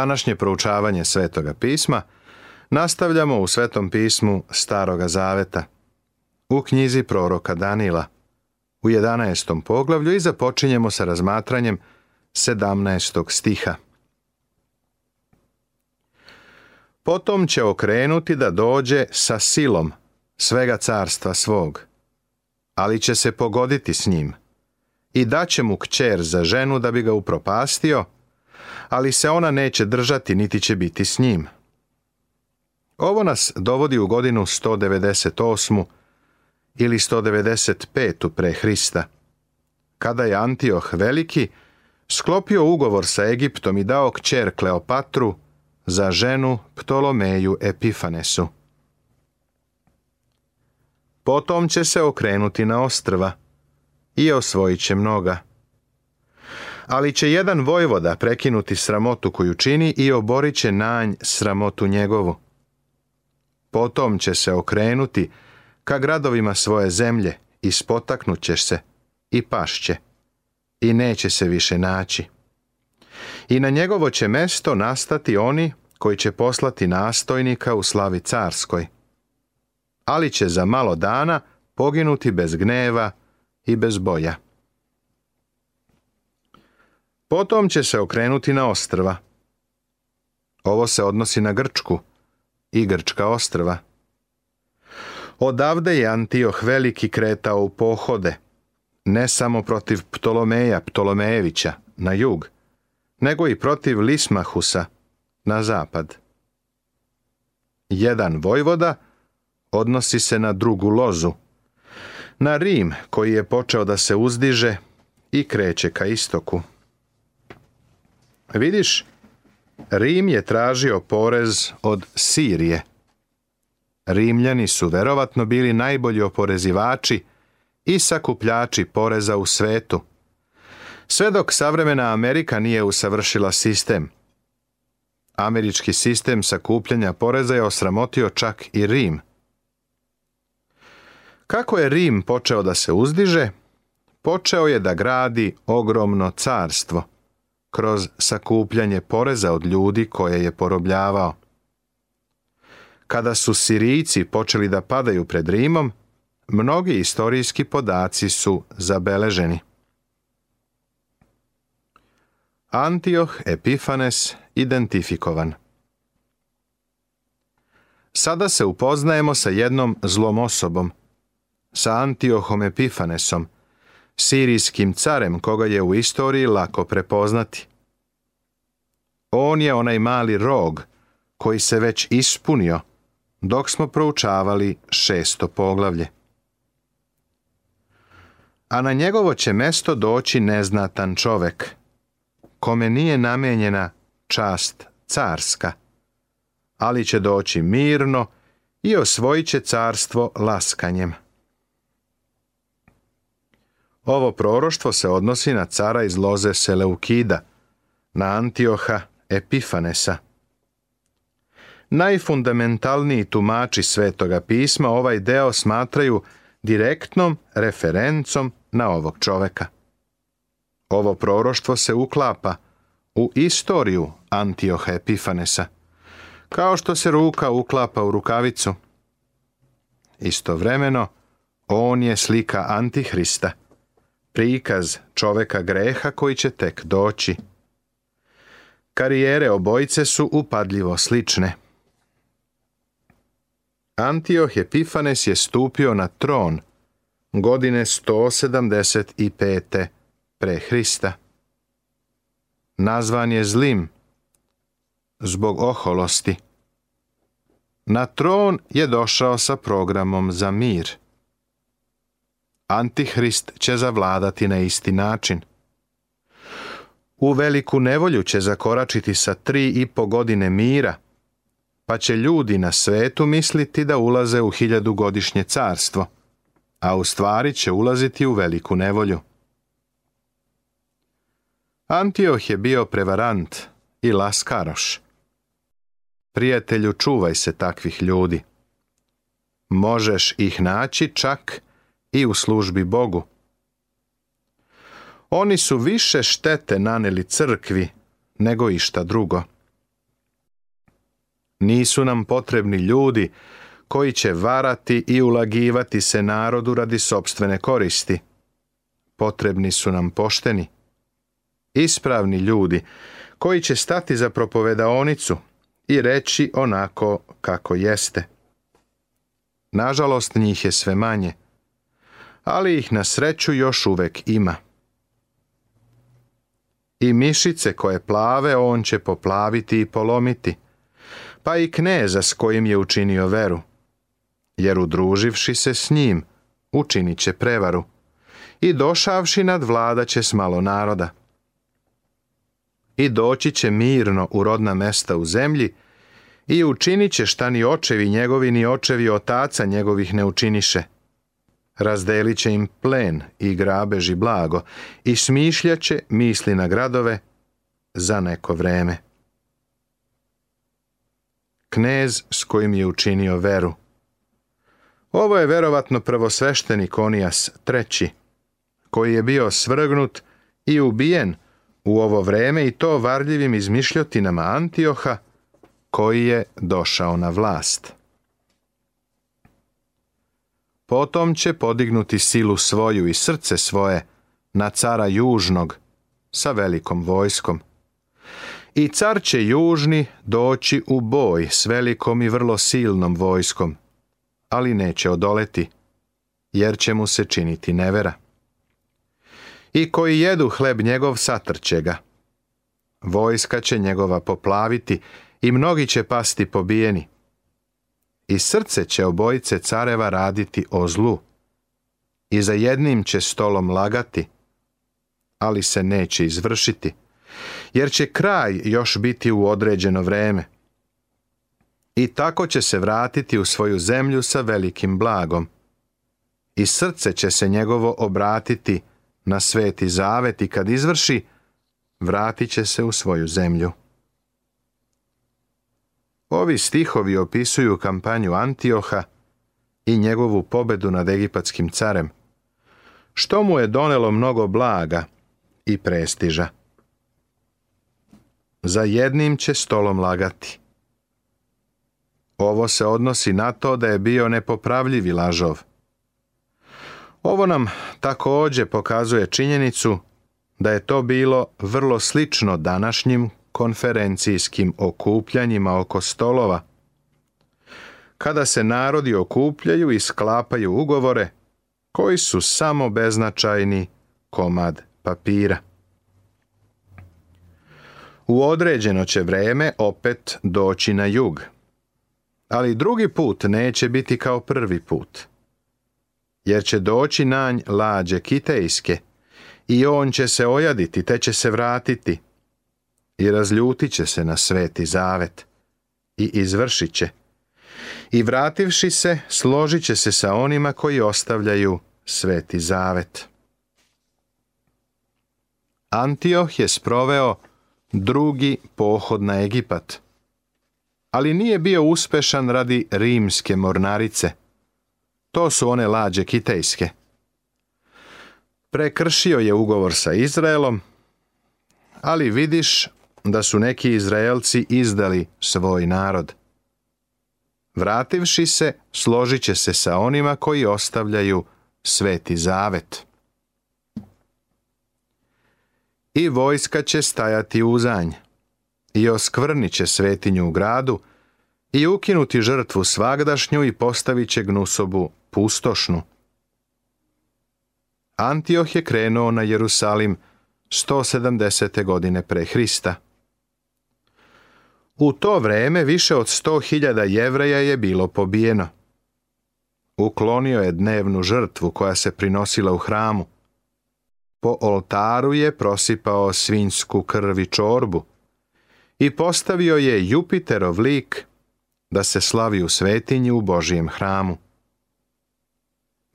Današnje proučavanje Svetoga pisma nastavljamo u Svetom pismu Staroga zaveta, u knjizi proroka Danila, u 11. poglavlju i započinjemo sa razmatranjem 17. stiha. Potom će okrenuti da dođe sa silom svega carstva svog, ali će se pogoditi s njim i daće mu kćer za ženu da bi ga upropastio – ali se ona neće držati niti će biti s njim. Ovo nas dovodi u godinu 198. ili 195. pre Hrista, kada je Antioh Veliki sklopio ugovor sa Egiptom i dao kćer Kleopatru za ženu Ptolomeju Epifanesu. Potom će se okrenuti na ostrva i osvojit će mnoga ali će jedan vojvoda prekinuti sramotu koju čini i oborit će nanj sramotu njegovu. Potom će se okrenuti ka gradovima svoje zemlje i spotaknut se i pašće i neće se više naći. I na njegovo će mesto nastati oni koji će poslati nastojnika u slavi carskoj. Ali će za malo dana poginuti bez gneva i bez boja. Potom će se okrenuti na ostrva. Ovo se odnosi na Grčku i Grčka ostrva. Odavde je Antioh Veliki kretao u pohode, ne samo protiv Ptolomeja Ptolomejevića na jug, nego i protiv Lismahusa na zapad. Jedan vojvoda odnosi se na drugu lozu, na Rim koji je počeo da se uzdiže i kreće ka istoku. E, vidiš, Rim je tražio porez od Sirije. Rimljani su verovatno bili najbolji oporezivači i sakupljači poreza u svetu. Sve dok savremena Amerika nije usavršila sistem. Američki sistem sakupljanja poreza je osramotio čak i Rim. Kako je Rim počeo da se uzdiže, počeo je da gradi ogromno carstvo kroz sakupljanje poreza od ljudi koje je porobljavao. Kada su Sirijci počeli da padaju pred Rimom, mnogi istorijski podaci su zabeleženi. Antioh Epifanes identifikovan Sada se upoznajemo sa jednom zlom osobom, sa Antiohom Epifanesom, sirijskim carem koga je u istoriji lako prepoznati. On je onaj mali rog koji se već ispunio dok smo proučavali šesto poglavlje. A na njegovo će mesto doći neznatan čovek, kome nije namenjena čast carska, ali će doći mirno i osvojit će carstvo laskanjem. Ovo proroštvo se odnosi na cara iz loze Seleukida, na Antioha Epifanesa. Najfundamentalniji tumači svetoga pisma ovaj deo smatraju direktnom referencom na ovog čoveka. Ovo proroštvo se uklapa u istoriju Antioha Epifanesa, kao što se ruka uklapa u rukavicu. Istovremeno, on je slika Antihrista – prikaz čoveka greha koji će tek doći. Karijere obojice su upadljivo slične. Antioh Epifanes je stupio na tron godine 175. pre Hrista. Nazvan je zlim zbog oholosti. Na tron je došao sa programom za mir. Antihrist će zavladati na isti način. U veliku nevolju će zakoračiti sa tri i po godine mira, pa će ljudi na svetu misliti da ulaze u godišnje carstvo, a u stvari će ulaziti u veliku nevolju. Antioh je bio prevarant i laskaroš. Prijatelju, čuvaj se takvih ljudi. Možeš ih naći čak i u službi Bogu. Oni su više štete naneli crkvi nego išta drugo. Nisu nam potrebni ljudi koji će varati i ulagivati se narodu radi sobstvene koristi. Potrebni su nam pošteni, ispravni ljudi koji će stati za propovedaonicu i reći onako kako jeste. Nažalost njih je sve manje ali ih na sreću još uvek ima. I mišice koje plave on će poplaviti i polomiti, pa i kneza s kojim je učinio veru, jer udruživši se s njim učinit će prevaru i došavši nad vlada će s malo naroda. I doći će mirno u rodna mesta u zemlji i učinit će šta ni očevi njegovi ni očevi otaca njegovih ne učiniše – razdelit će im plen i grabež i blago i smišljat će misli na gradove za neko vreme. Knez s kojim je učinio veru Ovo je verovatno prvosvešteni Konijas treći, koji je bio svrgnut i ubijen u ovo vreme i to varljivim izmišljotinama Antioha, koji je došao na vlast. Potom će podignuti silu svoju i srce svoje na cara južnog sa velikom vojskom. I car će južni doći u boj s velikom i vrlo silnom vojskom, ali neće odoleti, jer će mu se činiti nevera. I koji jedu hleb njegov satrće ga. Vojska će njegova poplaviti i mnogi će pasti pobijeni i srce će obojice careva raditi o zlu. I za jednim će stolom lagati, ali se neće izvršiti, jer će kraj još biti u određeno vreme. I tako će se vratiti u svoju zemlju sa velikim blagom. I srce će se njegovo obratiti na sveti zavet i kad izvrši, vratit će se u svoju zemlju. Ovi stihovi opisuju kampanju Antioha i njegovu pobedu nad egipatskim carem, što mu je donelo mnogo blaga i prestiža. Za jednim će stolom lagati. Ovo se odnosi na to da je bio nepopravljivi lažov. Ovo nam također pokazuje činjenicu da je to bilo vrlo slično današnjim konferencijskim okupljanjima oko stolova. Kada se narodi okupljaju i sklapaju ugovore, koji su samo beznačajni komad papira. U određeno će vreme opet doći na jug. Ali drugi put neće biti kao prvi put. Jer će doći nanj lađe kitejske i on će se ojaditi te će se vratiti i razljutit će se na sveti zavet i izvršit će. I vrativši se, složit će se sa onima koji ostavljaju sveti zavet. Antioh je sproveo drugi pohod na Egipat, ali nije bio uspešan radi rimske mornarice. To su one lađe kitejske. Prekršio je ugovor sa Izraelom, ali vidiš da su neki Izraelci izdali svoj narod. Vrativši se, složit će se sa onima koji ostavljaju sveti zavet. I vojska će stajati uzanj, i oskvrnit će svetinju u gradu, i ukinuti žrtvu svagdašnju i postavit će gnusobu pustošnu. Antioh je krenuo na Jerusalim 170. godine pre Hrista. U to vrijeme više od sto hiljada jevreja je bilo pobijeno. Uklonio je dnevnu žrtvu koja se prinosila u hramu. Po oltaru je prosipao svinjsku krvi čorbu i postavio je Jupiterov lik da se slavi u svetinji u Božijem hramu.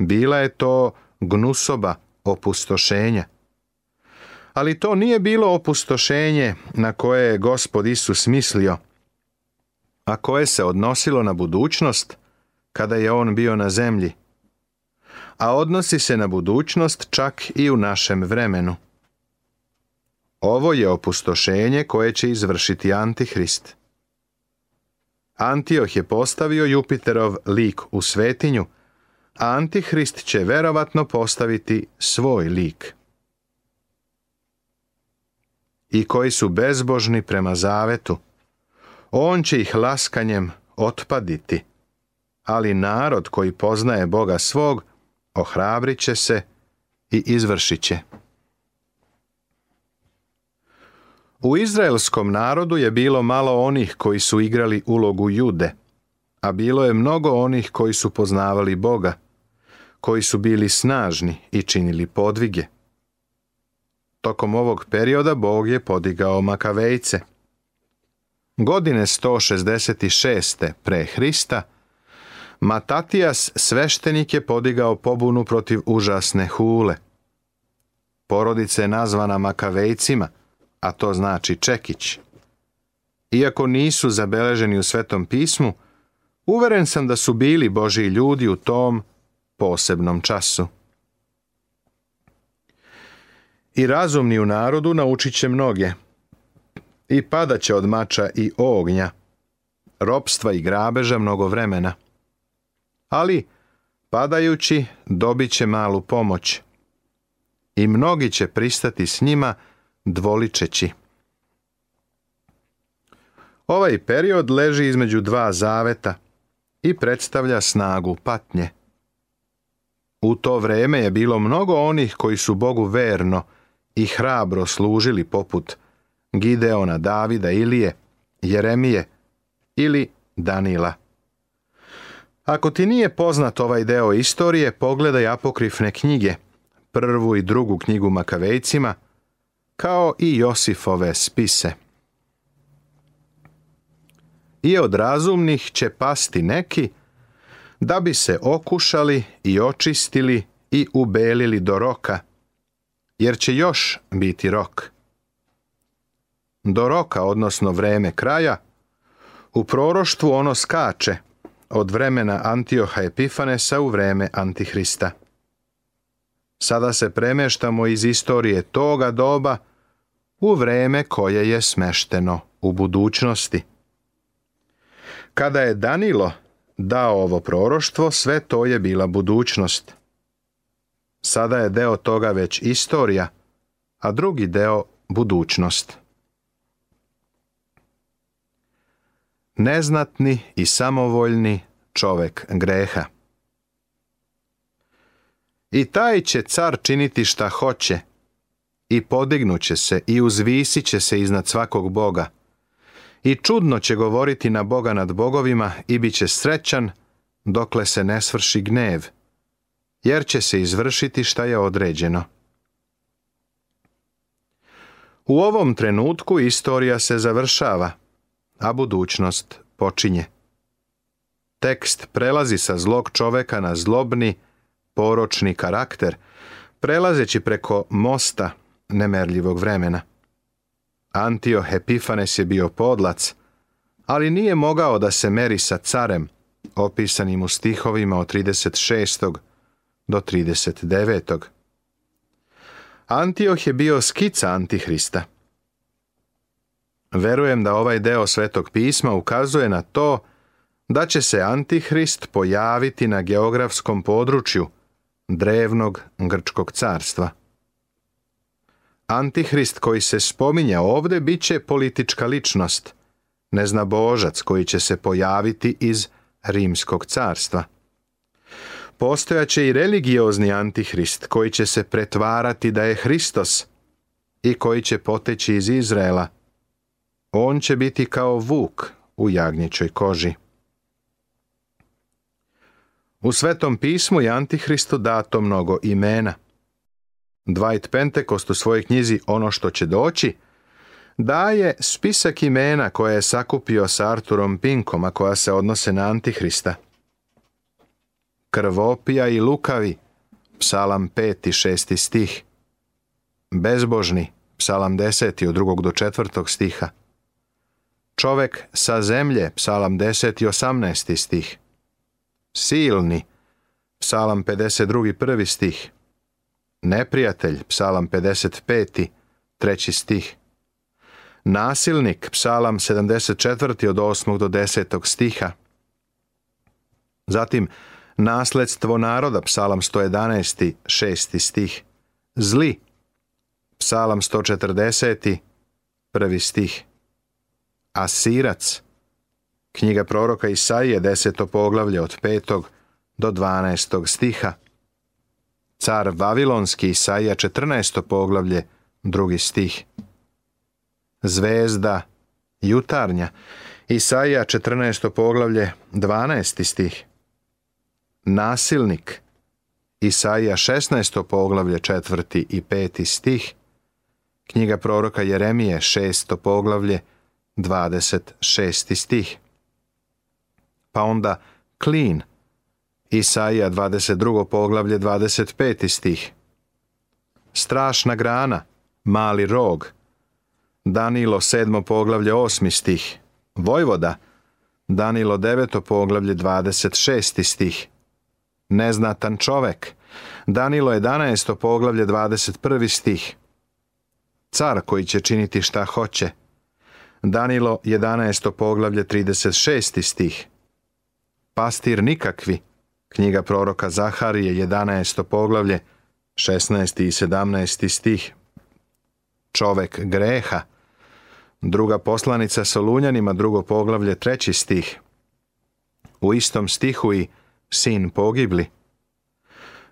Bila je to gnusoba opustošenja ali to nije bilo opustošenje na koje je gospod Isus mislio, a koje se odnosilo na budućnost kada je on bio na zemlji, a odnosi se na budućnost čak i u našem vremenu. Ovo je opustošenje koje će izvršiti Antihrist. Antioh je postavio Jupiterov lik u svetinju, a Antihrist će verovatno postaviti svoj lik i koji su bezbožni prema zavetu. On će ih laskanjem otpaditi, ali narod koji poznaje Boga svog ohrabrit će se i izvršit će. U izraelskom narodu je bilo malo onih koji su igrali ulogu jude, a bilo je mnogo onih koji su poznavali Boga, koji su bili snažni i činili podvige. Tokom ovog perioda Bog je podigao Makavejce. Godine 166. pre Hrista, Matatijas sveštenik je podigao pobunu protiv užasne hule. Porodica je nazvana Makavejcima, a to znači Čekić. Iako nisu zabeleženi u Svetom pismu, uveren sam da su bili Božiji ljudi u tom posebnom času i razumni u narodu naučit će mnoge. I padaće će od mača i ognja, ropstva i grabeža mnogo vremena. Ali, padajući, dobit će malu pomoć. I mnogi će pristati s njima dvoličeći. Ovaj period leži između dva zaveta i predstavlja snagu patnje. U to vreme je bilo mnogo onih koji su Bogu verno i hrabro služili poput Gideona, Davida, Ilije, Jeremije ili Danila. Ako ti nije poznat ovaj deo istorije, pogledaj apokrifne knjige, prvu i drugu knjigu Makavejcima, kao i Josifove spise. I od razumnih će pasti neki, da bi se okušali i očistili i ubelili do roka, jer će još biti rok. Do roka, odnosno vreme kraja, u proroštvu ono skače od vremena Antioha Epifanesa u vreme Antihrista. Sada se premeštamo iz istorije toga doba u vreme koje je smešteno u budućnosti. Kada je Danilo dao ovo proroštvo, sve to je bila budućnost. Sada je deo toga već istorija, a drugi deo budućnost. Neznatni i samovoljni čovek greha. I taj će car činiti šta hoće, i podignuće se i uzvisit će se iznad svakog boga. I čudno će govoriti na boga nad bogovima i bit će srećan dokle se ne svrši gnev jer će se izvršiti šta je određeno. U ovom trenutku istorija se završava, a budućnost počinje. Tekst prelazi sa zlog čoveka na zlobni, poročni karakter, prelazeći preko mosta nemerljivog vremena. Antio Epifanes je bio podlac, ali nije mogao da se meri sa carem, opisanim u stihovima od 36 do 39. Antioh je bio skica Antihrista. Verujem da ovaj deo Svetog pisma ukazuje na to da će se Antihrist pojaviti na geografskom području drevnog grčkog carstva. Antihrist koji se spominja ovdje bit će politička ličnost, neznabožac koji će se pojaviti iz rimskog carstva postojaće i religiozni antihrist koji će se pretvarati da je Hristos i koji će poteći iz Izraela. On će biti kao vuk u jagnjičoj koži. U Svetom pismu je Antihristu dato mnogo imena. Dwight Pentecost u svojoj knjizi Ono što će doći daje spisak imena koje je sakupio s Arturom Pinkom, a koja se odnose na Antihrista krvopija i lukavi, psalam 5. i 6. stih, bezbožni, psalam 10. od 2. do 4. stiha, čovek sa zemlje, psalam 10. i 18. stih, silni, psalam 52. 1. stih, neprijatelj, psalam 55. 3. stih, nasilnik, psalam 74. od 8. do 10. stiha, zatim Nasledstvo naroda, psalam 111. šesti stih. Zli, psalam 140. prvi stih. Asirac, knjiga proroka Isaije, deseto poglavlje od petog do 12. stiha. Car Vavilonski Isaija 14. poglavlje, drugi stih. Zvezda Jutarnja Isaija 14. poglavlje, 12. stih nasilnik, Isaija 16. poglavlje 4. i 5. stih, knjiga proroka Jeremije 6. poglavlje 26. stih. Pa onda klin, Isaija 22. poglavlje 25. stih. Strašna grana, mali rog, Danilo 7. poglavlje 8. stih. Vojvoda, Danilo 9. poglavlje 26. stih neznatan čovek. Danilo 11. poglavlje 21. stih. Car koji će činiti šta hoće. Danilo 11. poglavlje 36. stih. Pastir nikakvi. Knjiga proroka Zaharije 11. poglavlje 16. i 17. stih. Čovek greha. Druga poslanica Solunjanima, drugo poglavlje, treći stih. U istom stihu i sin pogibli.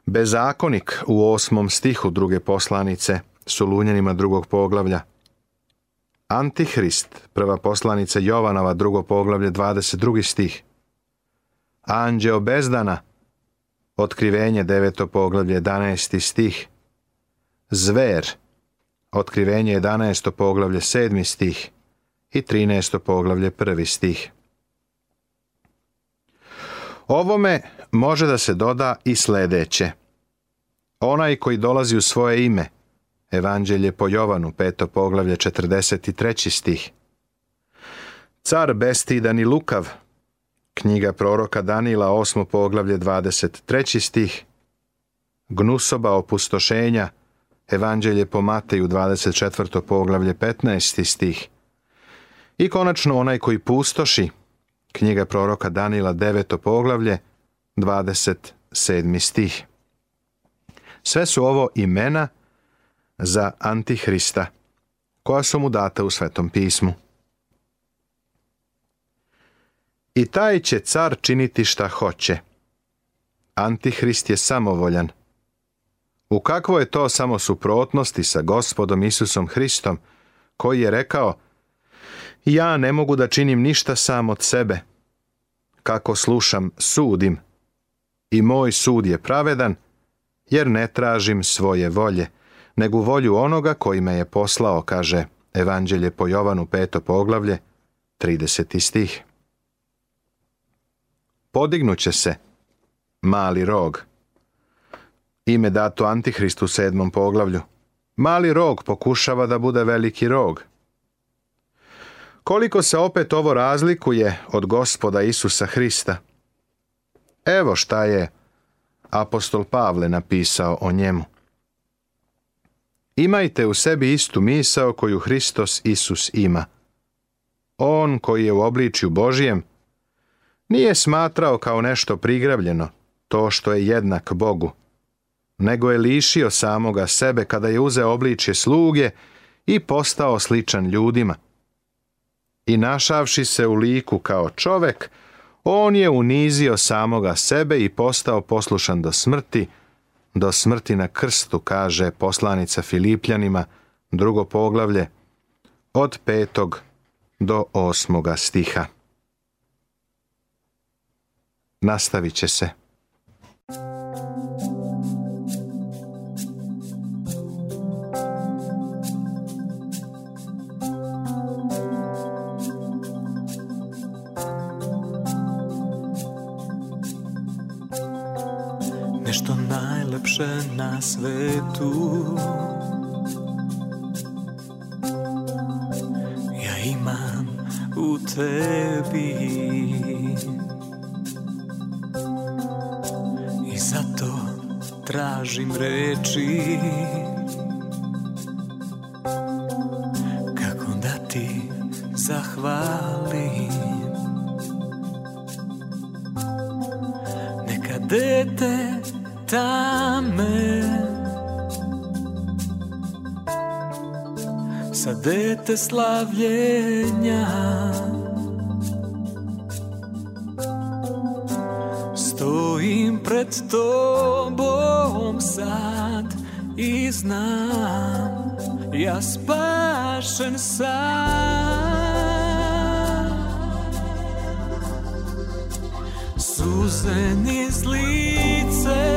Bezakonik u osmom stihu druge poslanice su lunjenima drugog poglavlja. Antihrist, prva poslanica Jovanova, drugo poglavlje, 22. stih. Anđeo bezdana, otkrivenje, deveto poglavlje, 11. stih. Zver, otkrivenje, 11. poglavlje, 7. stih i 13. poglavlje, 1. stih. Ovome može da se doda i sljedeće. Onaj koji dolazi u svoje ime. Evanđelje po Jovanu, peto poglavlje, 43. stih. Car bestidan i lukav. Knjiga proroka Danila, osmo poglavlje, 23. stih. Gnusoba opustošenja. Evanđelje po Mateju, 24. poglavlje, 15. stih. I konačno onaj koji pustoši, Knjiga proroka Danila 9. poglavlje 27. stih. Sve su ovo imena za Antihrista, koja su mu data u Svetom pismu. I taj će car činiti šta hoće. Antihrist je samovoljan. U kakvo je to samo suprotnosti sa gospodom Isusom Hristom, koji je rekao ja ne mogu da činim ništa sam od sebe. Kako slušam, sudim. I moj sud je pravedan, jer ne tražim svoje volje, nego volju onoga koji me je poslao, kaže Evanđelje po Jovanu peto poglavlje, 30. stih. Podignuće se mali rog. Ime dato Antihristu u sedmom poglavlju. Mali rog pokušava da bude veliki rog koliko se opet ovo razlikuje od gospoda Isusa Hrista. Evo šta je apostol Pavle napisao o njemu. Imajte u sebi istu misao koju Hristos Isus ima. On koji je u obličju Božijem nije smatrao kao nešto prigravljeno, to što je jednak Bogu, nego je lišio samoga sebe kada je uzeo obličje sluge i postao sličan ljudima i našavši se u liku kao čovek, on je unizio samoga sebe i postao poslušan do smrti, do smrti na krstu, kaže poslanica Filipljanima, drugo poglavlje, od petog do osmoga stiha. Nastavit će se. nešto najlepše na svetu Ja imam u tebi I zato tražim reči te slavljenja Stojim pred tobom sad i znam Ja spašen sam Suze niz lice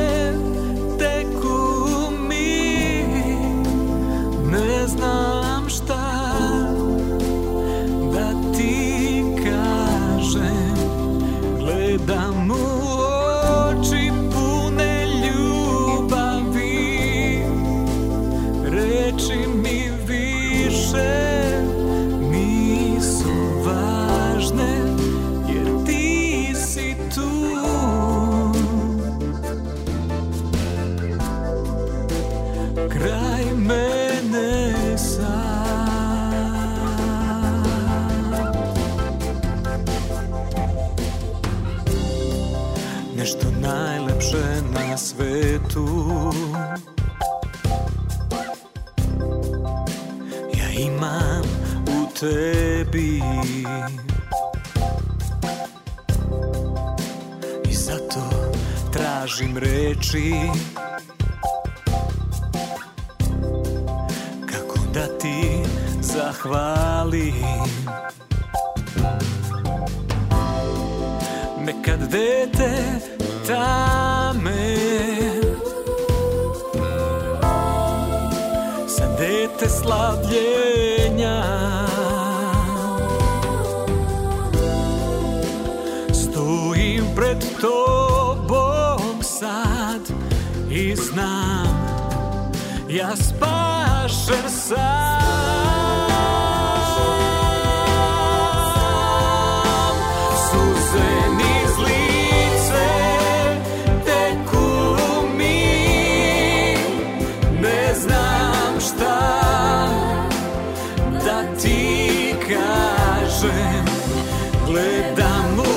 I zato tražim reči Kako da ti zahvalim Nekad dete tame Sa dete slavljenja ja spašem sam Suze niz lice teku mi Ne znam šta da ti kažem Gledam u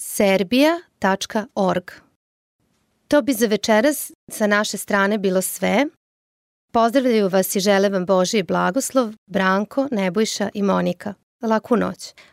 serbija.org. To bi za večeras sa naše strane bilo sve. Pozdravljaju vas i žele vam Božiji blagoslov Branko, Nebojša i Monika. Laku noć.